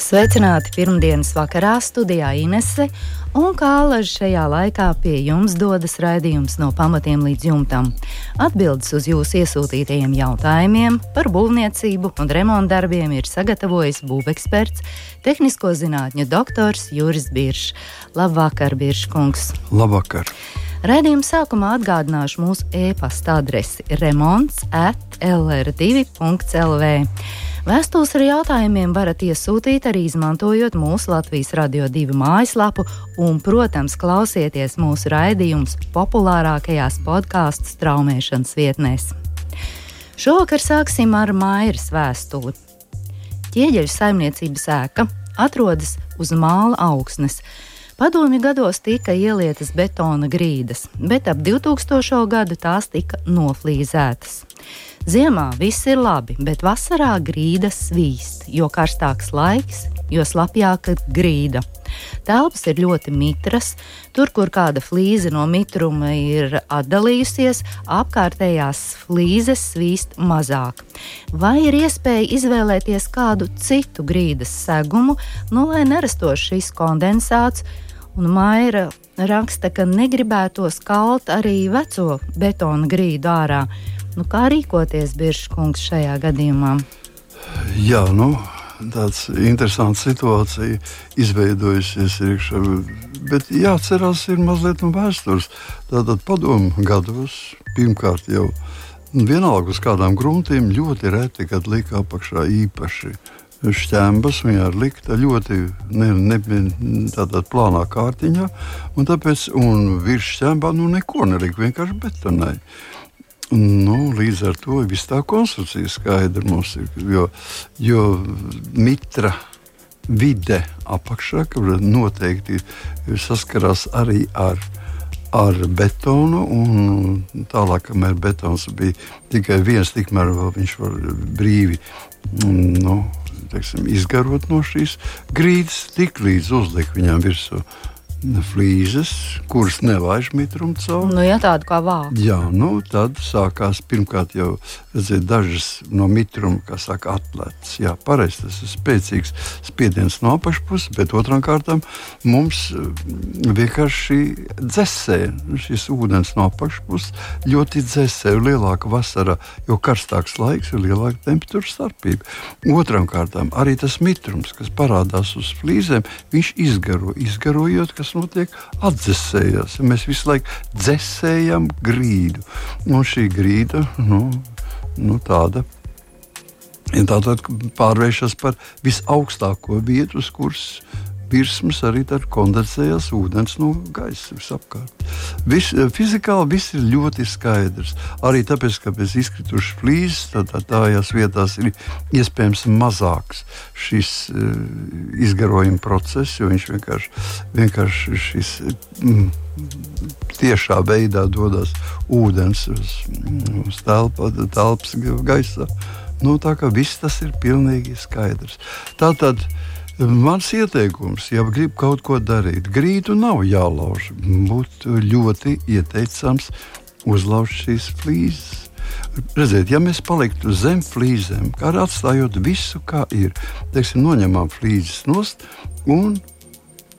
Sveicināti pirmdienas vakarā studijā Inese un Kālaža šajā laikā pie jums dodas raidījums no pamatiem līdz jumtam. Atbildes uz jūsu iesūtītajiem jautājumiem par būvniecību un remontu darbiem ir sagatavojis būveksperts, tehnisko zinātņu doktors Juris Biršs. Labvakar, Birškungs! Labvakar! Radījuma sākumā atgādināšu mūsu e-pasta adresi remonds at lr2.lv. Vēstules ar jautājumiem varat iesūtīt arī izmantojot mūsu Latvijas Radio 2 mājaslapu un, protams, klausieties mūsu raidījumus populārākajās podkāstu straumēšanas vietnēs. Šovakar sāksim ar Mairas vēstuli. Ķieģeļu saimniecības ēka atrodas uz māla augsnes. Padomju gados tika ielietas betona grīdas, bet ap 2000. gadu tās tika noflīzētas. Ziemā viss ir labi, bet vasarā grīda svīst, jo karstāks laiks, jo slapjāka grīda. Telpas ir ļoti mitras, tur, kur kāda flīze no mitruma ir atdalījusies, apkārtējās flīzes svīst mazāk. Vai ir iespēja izvēlēties kādu citu grīdas segumu, nu, lai nerastos šis kondensāts? Un Maira raksta, ka negribētos kalt arī veco betona grīdu ārā. Nu, kā rīkoties, Biržkungs, šajā gadījumā? Jā, nu, tāds interesants situācija izveidojusies iekšā. Bet jāatcerās, ir mazliet no vēstures. Tātad padomu gados pirmkārt jau vienalga uz kādām gruntiem ļoti reti, kad lika apakšā īpaši šķēmas, viņa ir likta ļoti ne, ne, tādā plānā kārtiņā, un tāpēc un virs šķēmām nu neko nelika, vienkārši betonai. Nu, līdz ar to viss tā konstrukcija skaidra mums ir. Jo, jo mitra vide apakšā, noteikti saskarās arī ar, ar betonu. Tālāk, kamēr betons bija tikai viens, tikmēr viņš var brīvi nu, teiksim, izgarot no šīs grīdas, tik līdz uzlikt viņam virsū flīzes, kuras nevajag mitrumu cauri. Nu, ja tādu kā vāku. Jā, nu, tad sākās pirmkārt jau redziet, dažas no mitruma, kā saka, atlētas. Jā, pareizi, tas ir spēcīgs spiediens no apakšpuses, bet otrām kārtām mums mm, vienkārši dzēsē šis ūdens no apakšpuses ļoti dzēsē, jo lielāka vasara, jo karstāks laiks, jo lielāka temperatūra starpība. Otrām kārtām arī tas mitrums, kas parādās uz flīzēm, viņš izgaro, izgarojot, kas kas notiek, atdzesējās. Mēs visu laiku dzēsējam grīdu. Un šī grīda nu, nu, tāda. Tātad pārvēršas par visaugstāko vietu, uz kuras virsmas arī kondensējas ūdens no gaisa visapkārt. Vis, fizikāli viss ir ļoti skaidrs. Arī tāpēc, ka bez izkritušas flīzes, tad tā, tajās vietās ir iespējams mazāks šis uh, izgarojuma process, jo viņš vienkārši, vienkārši šis. Mm, tiešā veidā dodas ūdens uz, uz telpa, telpas gaisā. Nu, tā kā viss tas ir pilnīgi skaidrs. Tātad uh, Mans ieteikums, ja grib kaut ko darīt, grīdu nav jālauž. Būtu ļoti ieteicams uzlauzt šīs flīzes. Redziet, ja mēs paliktu zem flīzēm, kā atstājot visu, kā ir, teiksim, noņemam flīzes nost un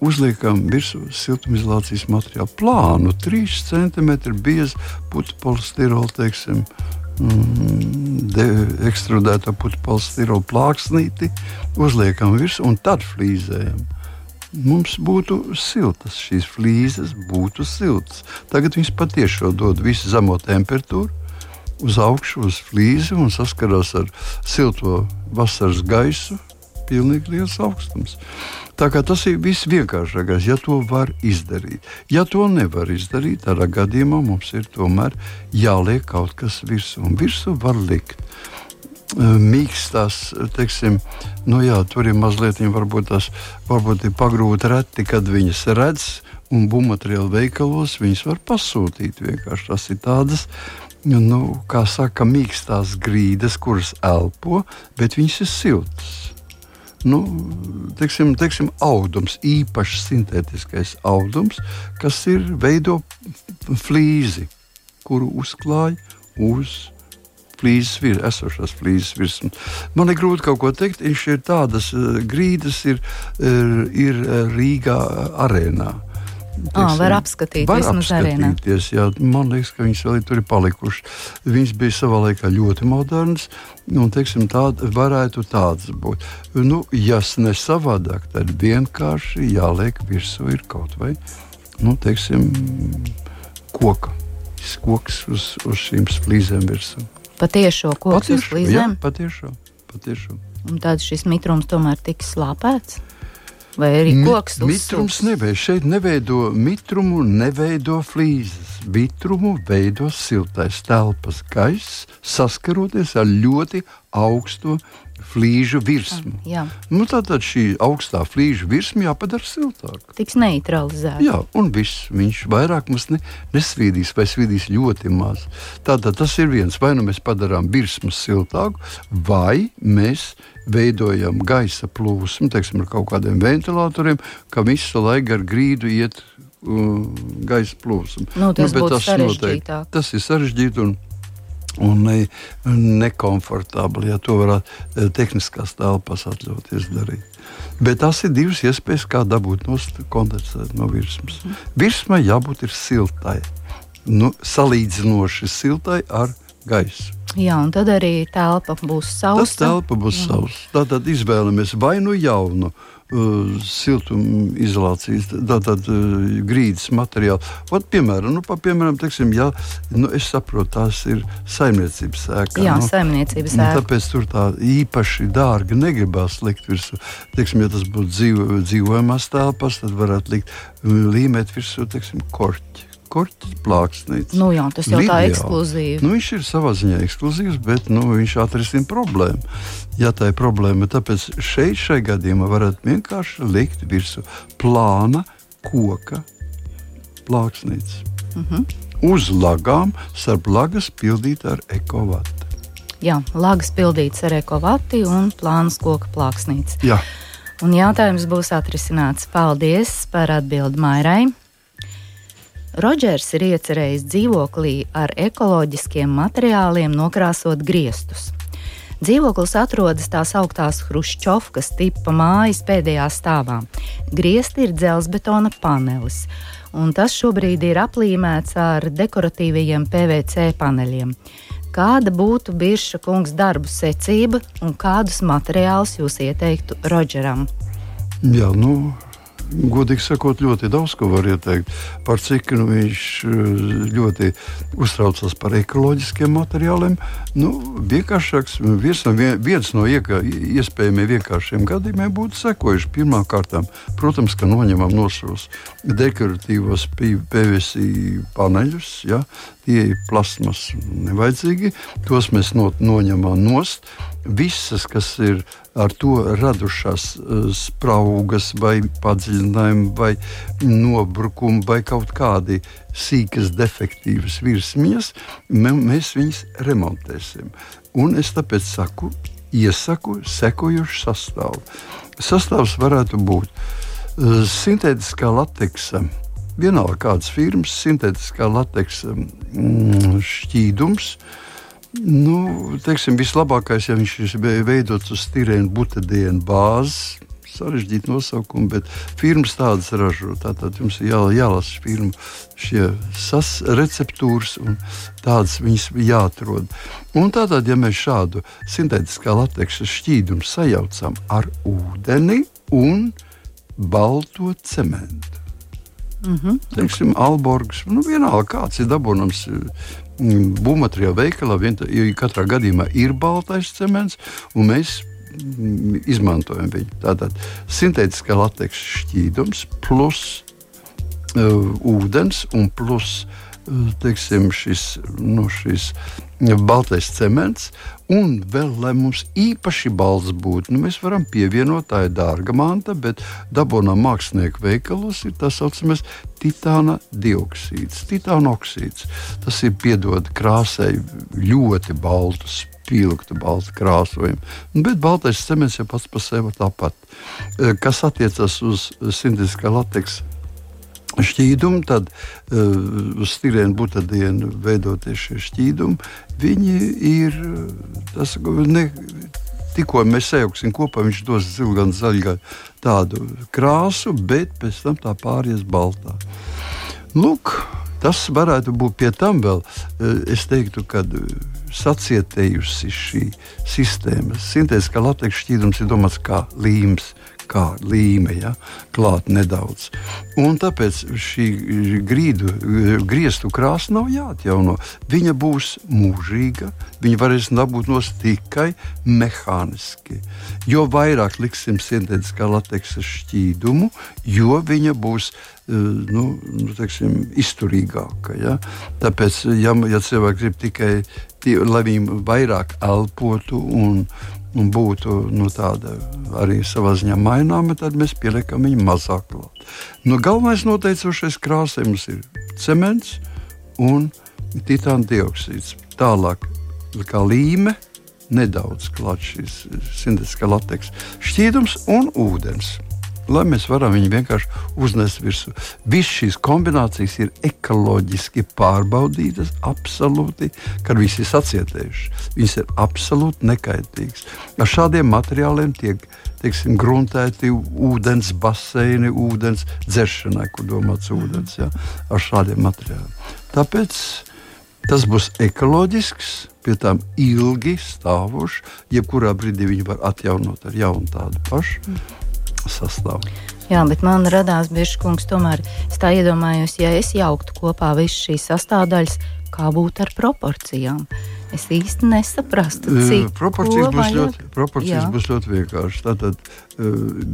uzliekam virsū siltumizolācijas materiālu plānu, 3 cm biezu putu polistirolu, teiksim, mm, ekstrudēto putekļu plāksnīti, uzliekam virsū un tad flīzējam. Mums būtu siltas, šīs flīzes būtu siltas. Tagad viņas patiešām dod visu zemo temperatūru uz augšu, uz flīzi un saskarās ar silto vasaras gaisu. Pilnīgi liels augstums. Tas ir viss vienkāršākais, ja to var izdarīt. Ja to nevar izdarīt, tādā gadījumā mums ir tomēr jāliek kaut kas virsū. Un virsū var likt mīkstās, teiksim, nu jā, tur ir mazliet, varbūt tās varbūt ir pagrūti reti, kad viņas redz, un būvmateriālu veikalos viņas var pasūtīt. Vienkārši tas ir tādas nu, kā saka, mīkstās grīdas, kuras elpo, bet viņas ir siltas. Nu, teiksim, teiksim, audums, īpašs sintētiskais audums, kas ir veido flīzi, kuru uzklāj uz flīzes virsmas, esošās flīzes virsmas. Man ir grūti kaut ko teikt. Viņš ir tādas uh, grīdas, ir, ir, ir Rīgā arēnā. Ah, var apskatīt, var apskatīties. Jā, man liekas, ka viņas vēl tur ir palikušas. Viņas bija savā laikā ļoti modernas. Un, teiksim, tāda varētu tādas būt. Nu, ja ne savādāk, tad vienkārši jāliek virsū ir kaut vai nu, teiksim, koka. Koks uz, uz šīm flīzēm virsū. Patiešo koku uz flīzēm? Jā, patiešo. patiešo. Un tad šis mitrums tomēr tiks slāpēts? Vai arī koks Mi, mitrums neveido. Šeit neveido mitrumu, neveido flīzes. Mitrumu veido siltais telpas gaiss, saskaroties ar ļoti augstu flīžu virsmu. Jā. Nu, tātad šī augstā flīžu virsma jāpadara siltāka. Tiks neutralizēta. Jā, un viss. Viņš vairāk mums ne, nesvīdīs vai svīdīs ļoti maz. Tātad tas ir viens. Vai nu mēs padarām virsmu siltāku, vai mēs veidojam gaisa plūsmu, teiksim, ar kaut kādiem ventilatoriem, ka visu laiku ar grīdu iet uh, gaisa plūsma. Nu, tas, nu, tas, noteikti, tas ir sarežģīti. Un, ne, nekomfortabli, ja to varētu eh, tehniskās telpās atļauties darīt. Bet tas ir divas iespējas, kā dabūt kondensēt no virsmas. Mm. Virsmai jābūt siltai, nu, salīdzinoši siltai ar gaisu. Jā, un tad arī telpa būs sausa. Tas telpa būs sausa. Tātad izvēlamies vai nu jaunu siltumizolācijas, tātad uh, grīdas materiālu. Vat, piemēram, nu, pa, piemēram teiksim, ja, nu, es saprotu, tās ir saimniecības ēka. Jā, nu, saimniecības nu, ēka. Tāpēc tur tā īpaši dārgi negribās likt virsū. Teiksim, ja tas būtu dzīvo, dzīvojamās telpas, tad varētu likt līmēt virsū, teiksim, korķi korķis plāksnītis. Nu jā, tas jau Lidiāli. tā ekskluzīvi. Nu, viņš ir savā ziņā ekskluzīvs, bet nu, viņš atrisina problēmu. Ja tā ir problēma, tāpēc šeit, šajā gadījumā, varat vienkārši likt virsū plāna koka plāksnītis. Mhm. -huh. Uz lagām, starp lagas pildīt ar ekovatu. Jā, lagas pildīts ar ekovati un plānas koka plāksnītis. Jā. Un jautājums būs atrisināts. Paldies par atbildi Mairai. Rodžers ir iecerējis dzīvoklī ar ekoloģiskiem materiāliem nokrāsot griestus. Dzīvoklis atrodas tās augtās Hruščovkas tipa mājas pēdējā stāvā. Griezti ir dzelzbetona panelis, un tas šobrīd ir aplīmēts ar dekoratīvajiem PVC paneļiem. Kāda būtu Birša kungs darbu secība un kādus materiālus jūs ieteiktu Rodžeram? Jā, nu, godīgi sakot, ļoti daudz ko var ieteikt. Par cik nu, viņš eh, ļoti uztraucas par ekoloģiskiem materiāliem. Nu, vienkāršāks, viens no, viens no ieka, iespējamiem vienkāršiem gadījumiem būtu sekojuši. Pirmkārt, protams, ka noņemam no šos dekoratīvos PVC paneļus. Ja? Tie ir plasmas nevajadzīgi, tos mēs no, noņemam nost. Visas, kas ir ar to radušās uh, spraugas, vai padziļinājumi, vai nobrukumi, vai kaut kādi sīkas, defektīvas virsmiņas, mēs viņus remontēsim. Un es tāpēc saku, iesaku sekojušu sastāvu. Sastāvs varētu būt uh, sintētiskā lateksa. Vienalga kādas firmas, sintētiskā lateksa mm, šķīdums, uh, Nu, teiksim, vislabākais, ja viņš ir veidots uz stirēna butadienu bāzes. Sarežģīti nosaukumi, bet firmas tādas ražo. Tātad jums ir jā, jālasa firmu šie sas, receptūras, un tādas viņas jāatrod. Un tātad, ja mēs šādu sintētiskā lateksa šķīdumu sajaucam ar ūdeni un balto cementu. Mm -hmm. Teiksim, Alborgs, nu vienalga kāds ir dabūnams Būvmateriālu veikalā vien, katrā gadījumā ir baltais cements, un mēs mm, izmantojam viņu. Tātad sintētiskā lateksa šķīdums plus uh, ūdens un plus teiksim, šis, nu, šis baltais cements, un vēl, lai mums īpaši balts būtu, nu, mēs varam pievienot tā ir dārga manta, bet dabūnām mākslinieku veikalos ir tā saucamais titāna dioksīds, titāna oksīds. Tas ir piedod krāsai ļoti baltus spilgtu baltu krāsojumu. Bet baltais cements jau pats par sevi tāpat. E, kas attiecas uz sintētiskā lateksa šķīdumu, tad uh, uz stīrēna butadienu veidoties šie šķīdumi, viņi ir tas, ne, tikko mēs sajauksim kopā, viņš dos zilu gan zaļu, tādu krāsu, bet pēc tam tā pāries baltā. Lūk, tas varētu būt pie tam vēl, es teiktu, kad sacietējusi šī sistēma. Sintētiskā lateksa šķīdums ir domāts kā līmes, kā līme, ja, klāt nedaudz. Un tāpēc šī grīdu, griestu krāsa nav jāatjauno. Viņa būs mūžīga, viņa varēs dabūt no tikai mehāniski. Jo vairāk liksim sintētiskā lateksa šķīdumu, jo viņa būs Eh, nu, nu, teiksim, izturīgāka. Ja? Tāpēc, ja, ja cilvēki grib tikai, tie, lai viņi vairāk elpotu un, un būtu nu, tāda arī savā ziņā maināma, tad mēs pieliekam viņu mazāk klāt. Nu, galvenais noteicošais krāsējums ir cements un titāna dioksīds. Tālāk kā līme. Nedaudz klāts šīs sintētiskā lateksa šķīdums un ūdens lai mēs varam viņu vienkārši uznest virsū. Visas šīs kombinācijas ir ekoloģiski pārbaudītas, absolūti, kad viss ir sacietējuši. Viņas ir absolūti nekaitīgas. Ar šādiem materiāliem tiek teiksim, gruntēti ūdens baseini, ūdens dzeršanai, kur domāts ūdens, ja, ar šādiem materiāliem. Tāpēc tas būs ekoloģisks, pie tām ilgi stāvošs. Jebkurā brīdī viņi var atjaunot ar jaunu tādu pašu. Mm sastāv. Jā, bet man radās bieži kungs, tomēr es tā iedomājos, ja es jauktu kopā visas šīs sastāvdaļas, kā būtu ar proporcijām. Es īsti nesaprastu, cik proporcijas, būs ļoti, proporcijas būs ļoti vienkāršas. Tātad uh,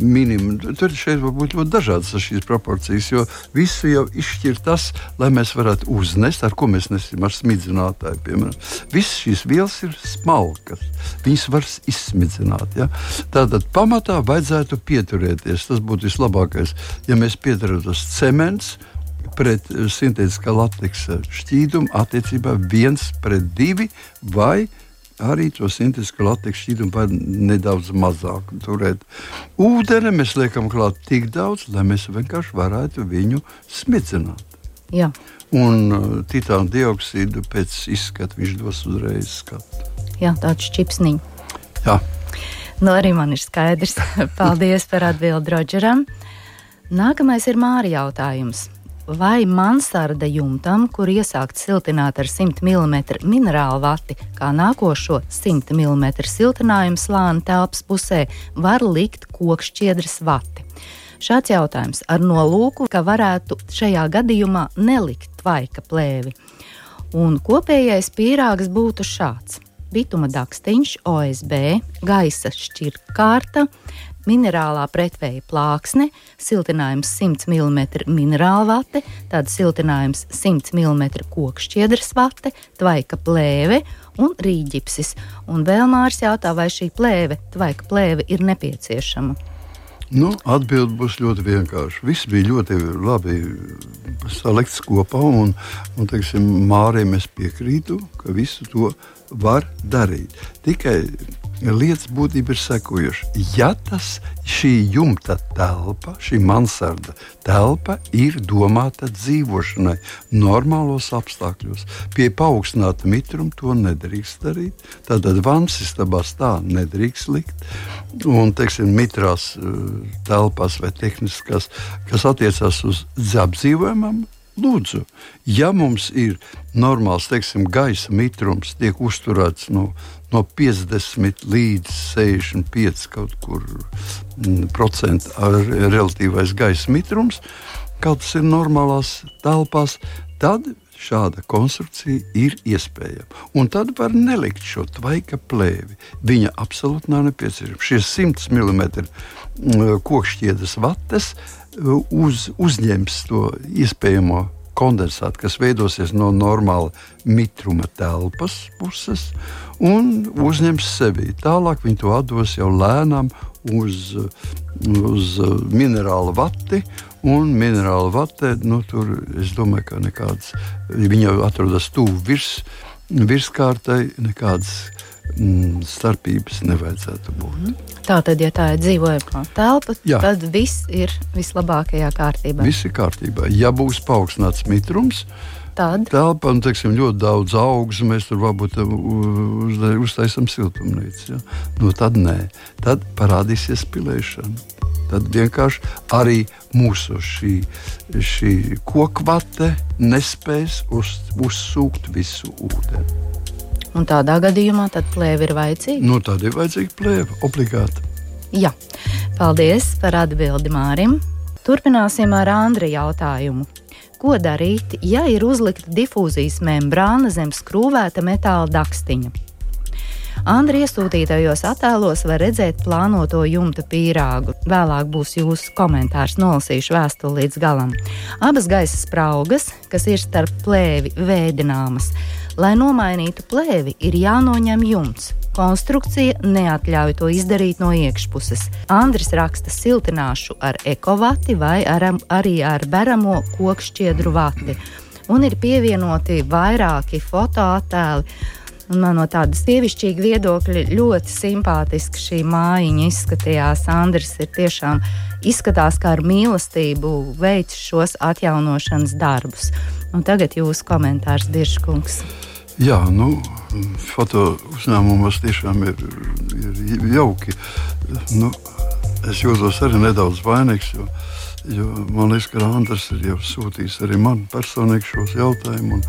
minimum, tur šeit var būt ļoti dažādas šīs proporcijas, jo visu jau izšķir tas, lai mēs varētu uznest, ar ko mēs nesim ar smidzinātāju. Piemēram. Visas šīs vielas ir smalkas, viņas var izsmidzināt. Ja? Tātad pamatā vajadzētu pieturēties, tas būtu vislabākais, ja mēs pieturētos cements pret sintētiskā lateksa šķīdumu attiecībā viens pret divi vai arī to sintētiskā lateksa šķīdumu var nedaudz mazāk turēt. Ūdeni mēs liekam klāt tik daudz, lai mēs vienkārši varētu viņu smidzināt. Jā. Un uh, titāna dioksīdu pēc izskata viņš dos uzreiz skatu. Jā, tāds čipsniņš. Jā. Nu, arī man ir skaidrs. Paldies par atbildi Rodžeram. Nākamais ir Mārija jautājums vai mansarda jumtam, kur iesākt siltināt ar 100 mm minerālu vati, kā nākošo 100 mm siltinājumu slāni telpas pusē, var likt kokšķiedras vati. Šāds jautājums ar nolūku, ka varētu šajā gadījumā nelikt tvaika plēvi. Un kopējais pīrāgs būtu šāds: bituma dakstiņš, OSB, gaisa šķirkārta, minerālā pretvēja plāksne, siltinājums 100 mm minerāla vate, tad siltinājums 100 mm kokšķiedras vate, tvaika plēve un rīģipsis. Un vēl Mārs jautā, vai šī plēve, tvaika plēve ir nepieciešama. Nu, Atbilde būs ļoti vienkārša. Viss bija ļoti labi salikts kopā, un, un teiksim, Mārim es piekrītu, ka visu to var darīt. Tikai lietas būtība ir sekojoša. Ja tas šī jumta telpa, šī mansarda telpa ir domāta dzīvošanai normālos apstākļos, pie paaugstināta mitruma to nedrīkst darīt. Tātad vannas istabās tā nedrīkst likt. Un, teiksim, mitrās eh, telpās vai tehniskās, kas attiecas uz apdzīvojumam, Lūdzu, ja mums ir normāls teiksim, gaisa mitrums, tiek uzturēts no, no 50 līdz 65 kaut kur mm, procentu relatīvais gaisa mitrums, kā tas ir normālās telpās, tad šāda konstrukcija ir iespējama. Un tad var nelikt šo tvaika plēvi. Viņa absolūti nav nepieciešama. Šie 100 mm kokšķiedes vates uz, uzņems to iespējamo kondensāta, kas veidosies no normāla mitruma telpas puses un uzņems sevi. Tālāk viņi to atdos jau lēnām uz, uz minerālu vati. Un minerāla vate, nu, tur es domāju, ka nekādas, viņa atrodas tuvu virs, virskārtai, nekādas mm, starpības nevajadzētu būt. Tā tad, ja tā ir dzīvojama telpa, Jā. tad viss ir vislabākajā kārtībā. Viss ir kārtībā. Ja būs paaugstināts mitrums, tad telpa un teiksim, ļoti daudz augstu, mēs tur varbūt uh, uz, uztaisām siltumnīcu. Ja? Nu, tad nē, tad parādīsies pilēšana. Tad vienkārši arī mūsu šī, šī kokvate nespēs uz, uzsūkt visu ūdeni. Un tādā gadījumā tad plēve ir vajadzīga? Nu, tad ir vajadzīga plēve obligāti. Jā, paldies par atbildi Mārim. Turpināsim ar Andri jautājumu. Ko darīt, ja ir uzlikta difūzijas membrāna zem skrūvēta metāla dakstiņa? Andri iesūtītajos attēlos var redzēt plānoto jumta pīrāgu. Vēlāk būs jūsu komentārs, nolasīšu vēstuli līdz galam. Abas gaisa spraugas, kas ir starp plēvi vēdināmas, Lai nomainītu plēvi, ir jānoņem jumts. Konstrukcija neatļauj to izdarīt no iekšpuses. Andris raksta siltināšu ar ekovati vai ar, arī ar beramo kokšķiedru vati. Un ir pievienoti vairāki fotoattēli. Un man no tāda sievišķīga viedokļa ļoti simpātiski šī mājiņa izskatījās. Andris ir tiešām izskatās, kā ar mīlestību veids šos atjaunošanas darbus. Un tagad jūsu komentārs, Biržkungs. Jā, nu, foto uzņēmumos tiešām ir, ir jauki. Nu, es jūtos arī nedaudz vainīgs, jo, jo man liekas, ka Andris ir jau sūtījis arī man personīgi šos jautājumus.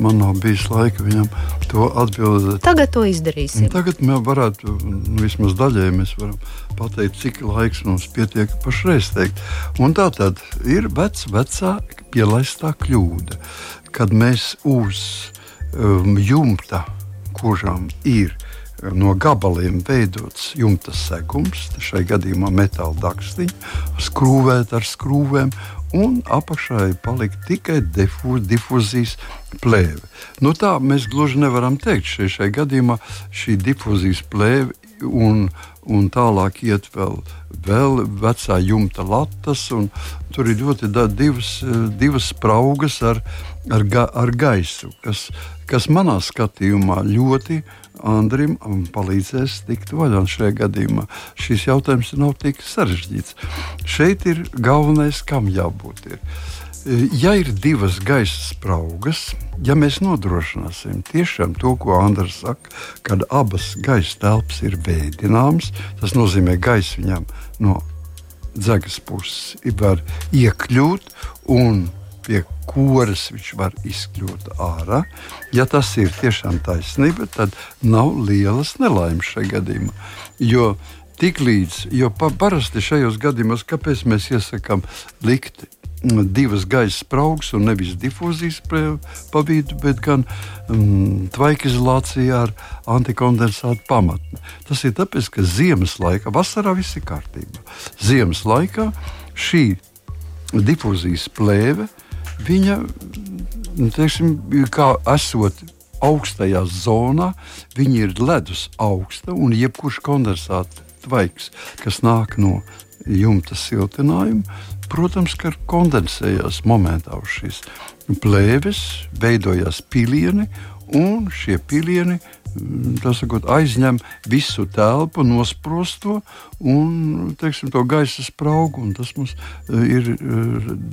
Man nav bijis laika viņam to atbildēt. Tagad to izdarīsim. Tagad mēs varētu, nu, vismaz daļēji, mēs varam pateikt, cik laiks mums pietiek pašreiz teikt. Un tā tad ir vec, vecā pielaistā kļūda, kad mēs uzsākam um, jumta, kuram ir um, no gabaliem veidots jumta segums, šai gadījumā metāla dakstiņa, skrūvēt ar skrūvēm, un apakšā palikt tikai difu, difuzijas plēve. Nu, tā mēs gluži nevaram teikt. Šai, šai gadījumā šī difuzijas plēve un, un tālāk iet vēl, vēl vecā jumta latas. Tur ir ļoti da, divas, divas spraugas ar, ar, ga, ar gaisu, kas, kas manā skatījumā ļoti Andrim palīdzēs tikt vaļā šajā gadījumā. Šis jautājums nav tik sarežģīts. Šeit ir galvenais, kam jābūt. Ir. Ja ir divas gaisa spraugas, ja mēs nodrošināsim tiešām to, ko Andris saka, kad abas gaisa telpas ir veidināmas, tas nozīmē, ka gaisa viņam no dzegas puses var iekļūt un pie kuras viņš var izkļūt ārā. Ja tas ir tiešām taisnība, tad nav lielas nelaimes šajā gadījumā. Jo tiklīdz, jo pa, parasti šajos gadījumos, kāpēc mēs iesakām likt divas gaisa spraugas un nevis difūzijas pa vidu, bet gan tvaika izolācija ar antikondensātu pamatni. Tas ir tāpēc, ka ziemas laikā, vasarā viss ir kārtībā. Ziemas laikā šī difūzijas plēve, viņa, nu, teiksim, kā esot augstajā zonā, viņa ir ledus augsta un jebkurš kondensāta tvaiks, kas nāk no jumta siltinājuma, protams, ka kondensējās momentā uz šīs plēves, veidojās pilieni, un šie pilieni sakot, aizņem visu telpu, nosprosto un teiksim, to gaisa spraugu. Tas mums e, ir e,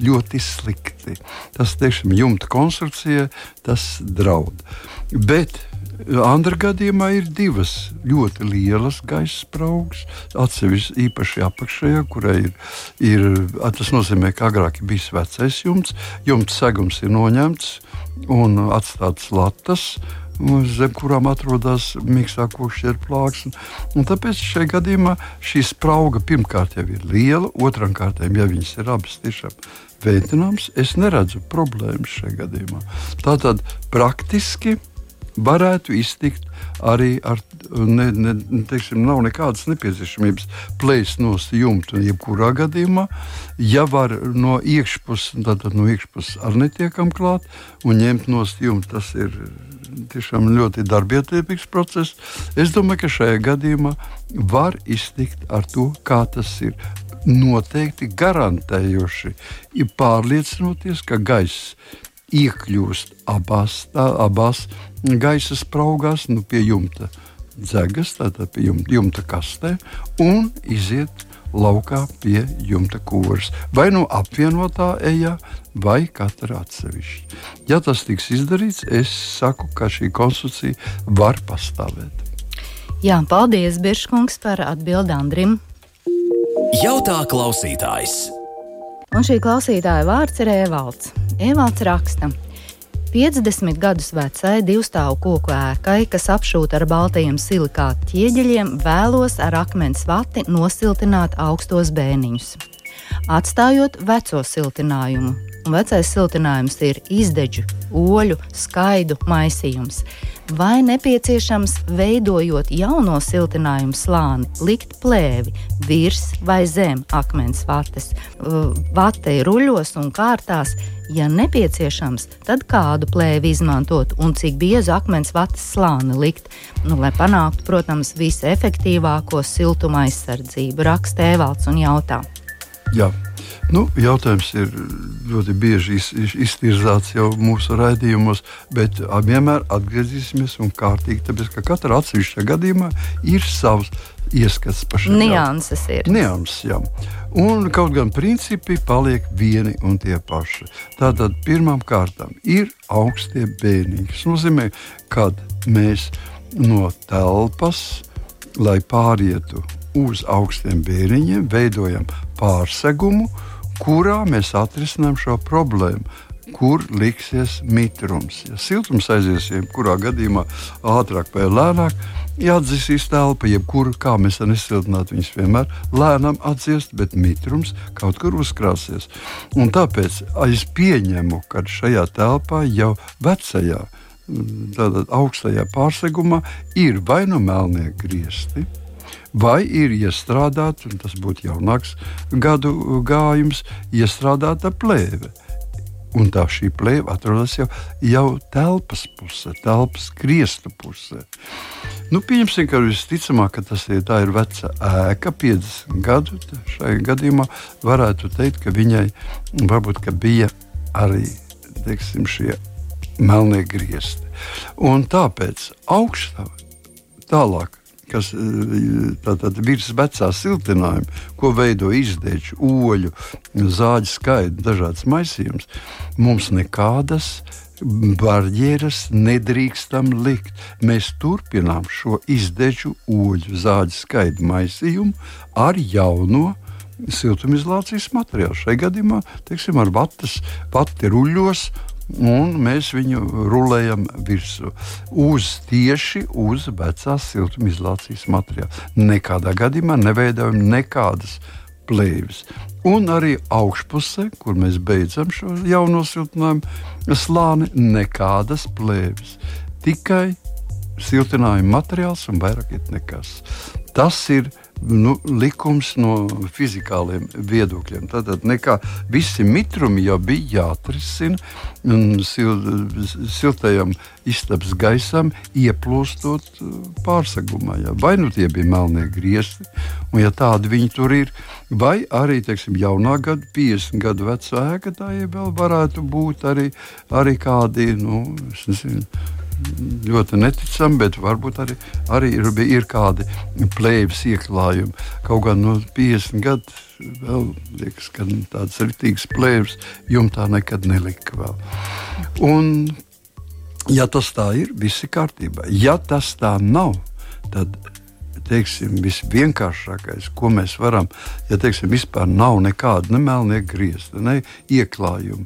ļoti slikti. Tas teiksim, jumta konstrukcijai tas draud. Bet Andra gadījumā ir divas ļoti lielas gaisa spraugas. Atsevišķi īpaši apakšējā, kurai ir, ir tas nozīmē, ka agrāk bija vecais jumts, jumts segums ir noņemts un atstāts latas. Zem kurām atrodas mīkstā kokšķa plāksne. Tāpēc šajā gadījumā šī sprauga pirmkārt jau ir liela, otrām kārtām, ja viņas ir abas tiešām veicināmas, es neredzu problēmas šajā gadījumā. Tātad praktiski varētu iztikt arī ar, ne, ne, teiksim, nav nekādas nepieciešamības plēst no jumta. Jebkurā gadījumā, ja var no iekšpuses, tad, no iekšpuses ar netiekam klāt un ņemt no jumta, tas ir tiešām ļoti darbietilpīgs process. Es domāju, ka šajā gadījumā var iztikt ar to, kā tas ir. Noteikti garantējoši ir pārliecinoties, ka gaiss iekļūst abās, tā, abās gaisa spraugās, nu, pie jumta dzegas, tātad pie jumta, jumta kastē, un iziet laukā pie jumta kūras. Vai nu apvienotā ejā, vai katra atsevišķi. Ja tas tiks izdarīts, es saku, ka šī konstrukcija var pastāvēt. Jā, paldies, Biržkungs, par atbildi Andrim. Jautā klausītājs. Un šī klausītāja vārds ir Evalds. Evalds raksta. 50 gadus vecai divstāvu koku ēkai, kas apšūta ar baltajiem silikāta ķieģeļiem, vēlos ar akmens vati nosiltināt augstos bēniņus. Atstājot veco siltinājumu, un vecais siltinājums ir izdeģu, oļu, skaidu maisījums vai nepieciešams, veidojot jauno siltinājumu slāni, likt plēvi virs vai zem akmens vates, vate ruļos un kārtās. Ja nepieciešams, tad kādu plēvi izmantot un cik biezu akmens vates slāni likt, nu, lai panāktu, protams, visefektīvāko siltuma aizsardzību, raksta Evalds un jautā. Jā. Nu, jautājums ir ļoti bieži iz, iz, iztirzāts jau mūsu raidījumos, bet vienmēr atgriezīsimies un kārtīgi, tāpēc ka katra atsevišķa gadījumā ir savs ieskats pašam. Nianses ir. Nianses, jā. Un kaut gan principi paliek vieni un tie paši. Tātad pirmām kārtām ir augstie bēniņi. Tas nozīmē, kad mēs no telpas, lai pārietu uz augstiem bēniņiem, veidojam pārsegumu, kurā mēs atrisinām šo problēmu. Kur liksies mitrums? Ja siltums aizies, jebkurā gadījumā ātrāk vai lēnāk, jāatdzisīs telpa, jebkuru, kā mēs nesiltinātu, viņas vienmēr lēnām atdziest, bet mitrums kaut kur uzkrāsies. Un tāpēc es pieņemu, ka šajā telpā jau vecajā, tātad augstajā pārsegumā ir vai nu melnie griezti, vai ir iestrādāta, un tas būtu jaunāks gadu gājums, iestrādāta plēve. Un tā šī plēve atrodas jau, jau telpas pusē, telpas griestu pusē. Nu, pieņemsim, ka visticamāk, ka tas ir, ir veca ēka, 50 gadu. Šai gadījumā varētu teikt, ka viņai varbūt ka bija arī teiksim, šie melnie griezti. Un tāpēc augstā tālāk kas eh, tātad virs vecā siltinājuma, ko veido izdēļu, oļu, zāģu skaidu, dažādas maisījumus, mums nekādas barjeras nedrīkstam likt. Mēs turpinām šo izdēļu, oļu, zāģu skaidu maisījumu ar jauno siltumizolācijas materiālu. Šai gadījumā, teiksim, ar vatas, vati ruļos un mēs viņu rulējam virsū uz tieši uz vecās siltumizolācijas materiāla. Nekādā gadījumā neveidojam nekādas plēves. Un arī augšpusē, kur mēs beidzam šo jauno siltinājumu slāni, nekādas plēves. Tikai siltinājuma materiāls un vairāk nekas. Tas ir nu, likums no fizikāliem viedokļiem. Tātad nekā, visi mitrumi jau bija jāatrisina un sil, siltajam istabas gaisam ieplūstot uh, pārsegumā. Jā. Vai nu tie bija melnie griezti, un ja tādi viņi tur ir, vai arī teiksim, jaunā gada, 50 gadu vecā ēka, tā jau vēl varētu būt arī, arī kādi, nu, nezinu, ļoti neticami, bet varbūt arī, arī ir, ir kādi plēves ieklājumi. Kaut gan no 50 gadiem vēl liekas, ka tādas rītīgas plēves jumtā nekad nelika vēl. Un, ja tas tā ir, viss ir kārtībā. Ja tas tā nav, tad teiksim, visvienkāršākais, ko mēs varam, ja teiksim, vispār nav nekāda ne melnie griezta, ne ieklājuma,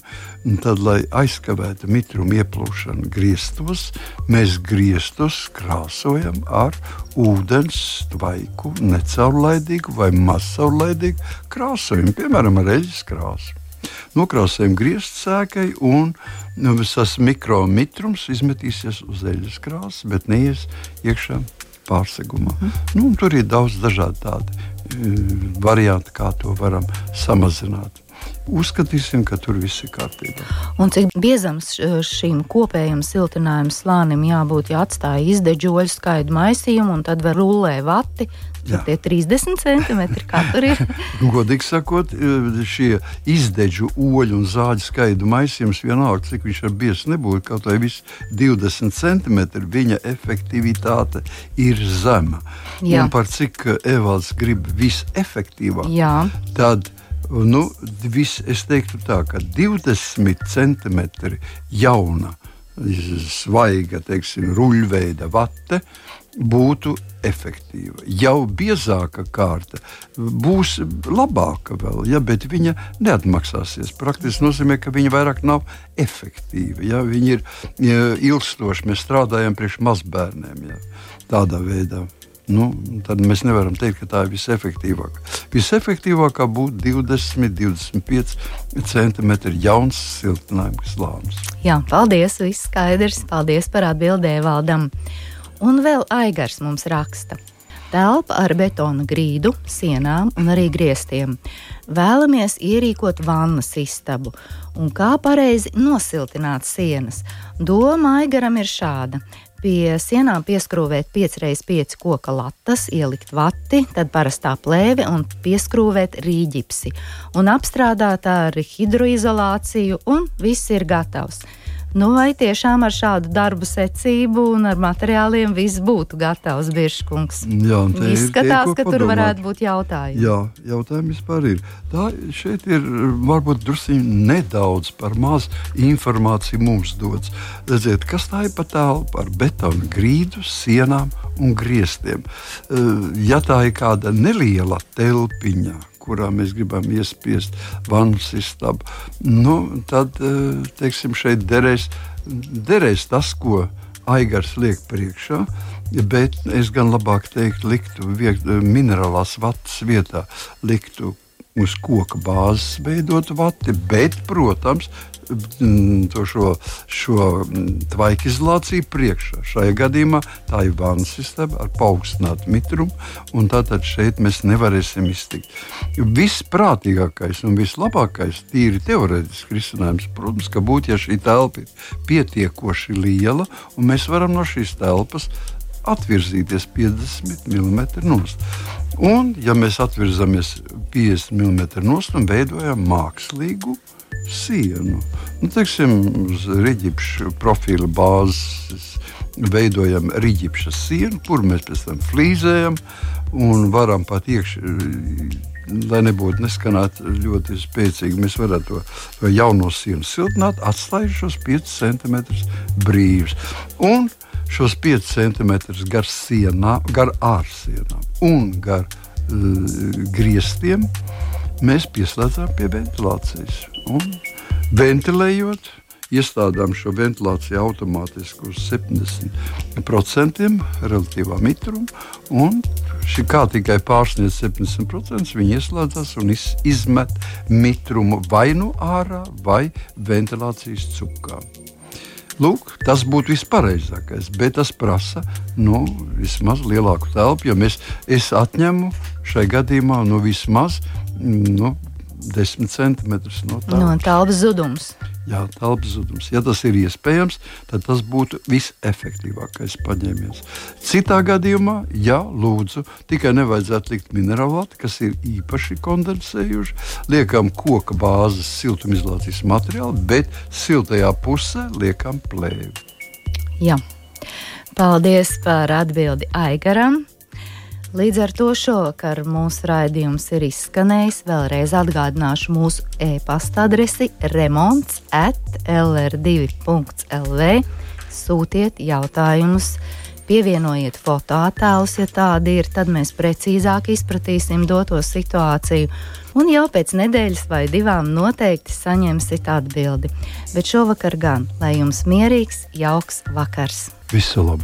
tad, lai aizkavētu mitrumu ieplūšanu griestos, mēs griestus krāsojam ar ūdens tvaiku, necaurlaidīgu vai mazcaurlaidīgu krāsojumu, piemēram, ar eļļas krāsu. Nokrāsējam grieztsēkai un nu, tas mikromitrums izmetīsies uz eļļas krāsas, bet neies iekšā pārsegumā. Mm. Nu, tur ir daudz dažādu tādu uh, variantu, kā to varam samazināt uzskatīsim, ka tur viss ir kārtībā. Un cik biezam šim kopējam siltinājuma slānim jābūt, ja atstāja izdeģoļu skaidu maisījumu un tad var rullē vati. Tur tie 30 centimetri katru ir. Godīgi sakot, šie izdeģu oļu un zāģu skaidu maisījums vienalga, cik viņš ir biezs nebūtu, kaut vai viss 20 centimetri, viņa efektivitāte ir zema. Jā. Un par cik Evalds grib visefektīvāk, tad Nu, vis, es teiktu, tā, ka 20 centimetri jauna, svaiga, teiksim, ruļveida vate būtu efektīva. Jau biezāka kārta būs labāka vēl, ja, bet viņa neatmaksāsies. Praktiski nozīmē, ka viņa vairāk nav efektīva. Ja, viņa ir ja, ilgstoša. Mēs strādājam priekš mazbērniem ja, tādā veidā nu, tad mēs nevaram teikt, ka tā ir visefektīvākā. Visefektīvākā būtu 20, 25 centimetri jauns siltinājuma slānis. Jā, paldies, viss skaidrs. Paldies par atbildēju valdam. Un vēl Aigars mums raksta. Telpa ar betona grīdu, sienām un arī griestiem. Vēlamies ierīkot vannas istabu un kā pareizi nosiltināt sienas. Doma Aigaram ir šāda. Pie sienām pieskrūvēt 5x5 koka latas, ielikt vati, tad parastā plēve un pieskrūvēt rīģipsi. Un apstrādāt ar hidroizolāciju, un viss ir gatavs. Nu, vai tiešām ar šādu darbu secību un ar materiāliem viss būtu gatavs, Biržkungs? Jā, izskatās, ir, ka padomāt. tur varētu būt jautājumi. Jā, jautājumi vispār ir. Tā šeit ir varbūt druskuļi nedaudz par maz informāciju mums dots. Redziet, kas tā ir pa telpu ar betonu grīdu, sienām un griestiem? Ja tā ir kāda neliela telpiņa, kurā mēs gribam iespiest vannas istabu, nu, tad eh, teiksim, šeit derēs, derēs tas, ko Aigars liek priekšā. Bet es gan labāk teiktu, liktu minerālās vatas vietā, liktu uz koka bāzes veidot vati, bet, protams, šo, šo tvaika izolāciju priekšā. Šajā gadījumā tā ir vannas sistēma ar paaugstinātu mitrumu, un tātad šeit mēs nevarēsim iztikt. Visprātīgākais un vislabākais, tīri teorētiski risinājums, protams, ka būtu, ja šī telpa ir pietiekoši liela, un mēs varam no šīs telpas atvirzīties 50 mm nost. Un, ja mēs atvirzamies 50 mm nost un veidojam mākslīgu sienu. Nu, teiksim, uz rīķipša profila bāzes veidojam rīķipša sienu, kur mēs pēc tam flīzējam un varam pat iekšā. Lai nebūtu neskanēt ļoti spēcīgi, mēs varētu to, to jauno sienu siltināt, atstājot šos 5 cm brīvus. Un šos 5 cm gar, sienā, gar ārsienām un gar uh, griestiem mēs pieslēdzam pie ventilācijas. Un ventilējot, iestādām šo ventilāciju automātiski uz 70% relatīvā mitruma. Šī kā tikai pārsniedz 70%, viņi ieslēdzas un iz, izmet mitrumu vai nu ārā, vai ventilācijas cukām. Lūk, tas būtu vispareizākais, bet tas prasa nu, vismaz lielāku telpu, jo mēs, es atņemu šai gadījumā nu, vismaz nu, 10 centimetrus no telpas. No telpas zudums. Jā, telpas zudums. Ja tas ir iespējams, tad tas būtu visefektīvākais paņēmiens. Citā gadījumā, ja lūdzu, tikai nevajadzētu likt minerālāti, kas ir īpaši kondensējuši, liekam koka bāzes siltumizolācijas materiālu, bet siltajā pusē liekam plēvi. Jā. Paldies par atbildi Aigaram. Līdz ar to šovakar mūsu raidījums ir izskanējis. Vēlreiz atgādināšu mūsu e-pasta adresi remonds at lr2.lv. Sūtiet jautājumus, pievienojiet fotoattēlus, ja tādi ir, tad mēs precīzāk izpratīsim doto situāciju. Un jau pēc nedēļas vai divām noteikti saņemsiet atbildi. Bet šovakar gan, lai jums mierīgs, jauks vakars! Visu labu!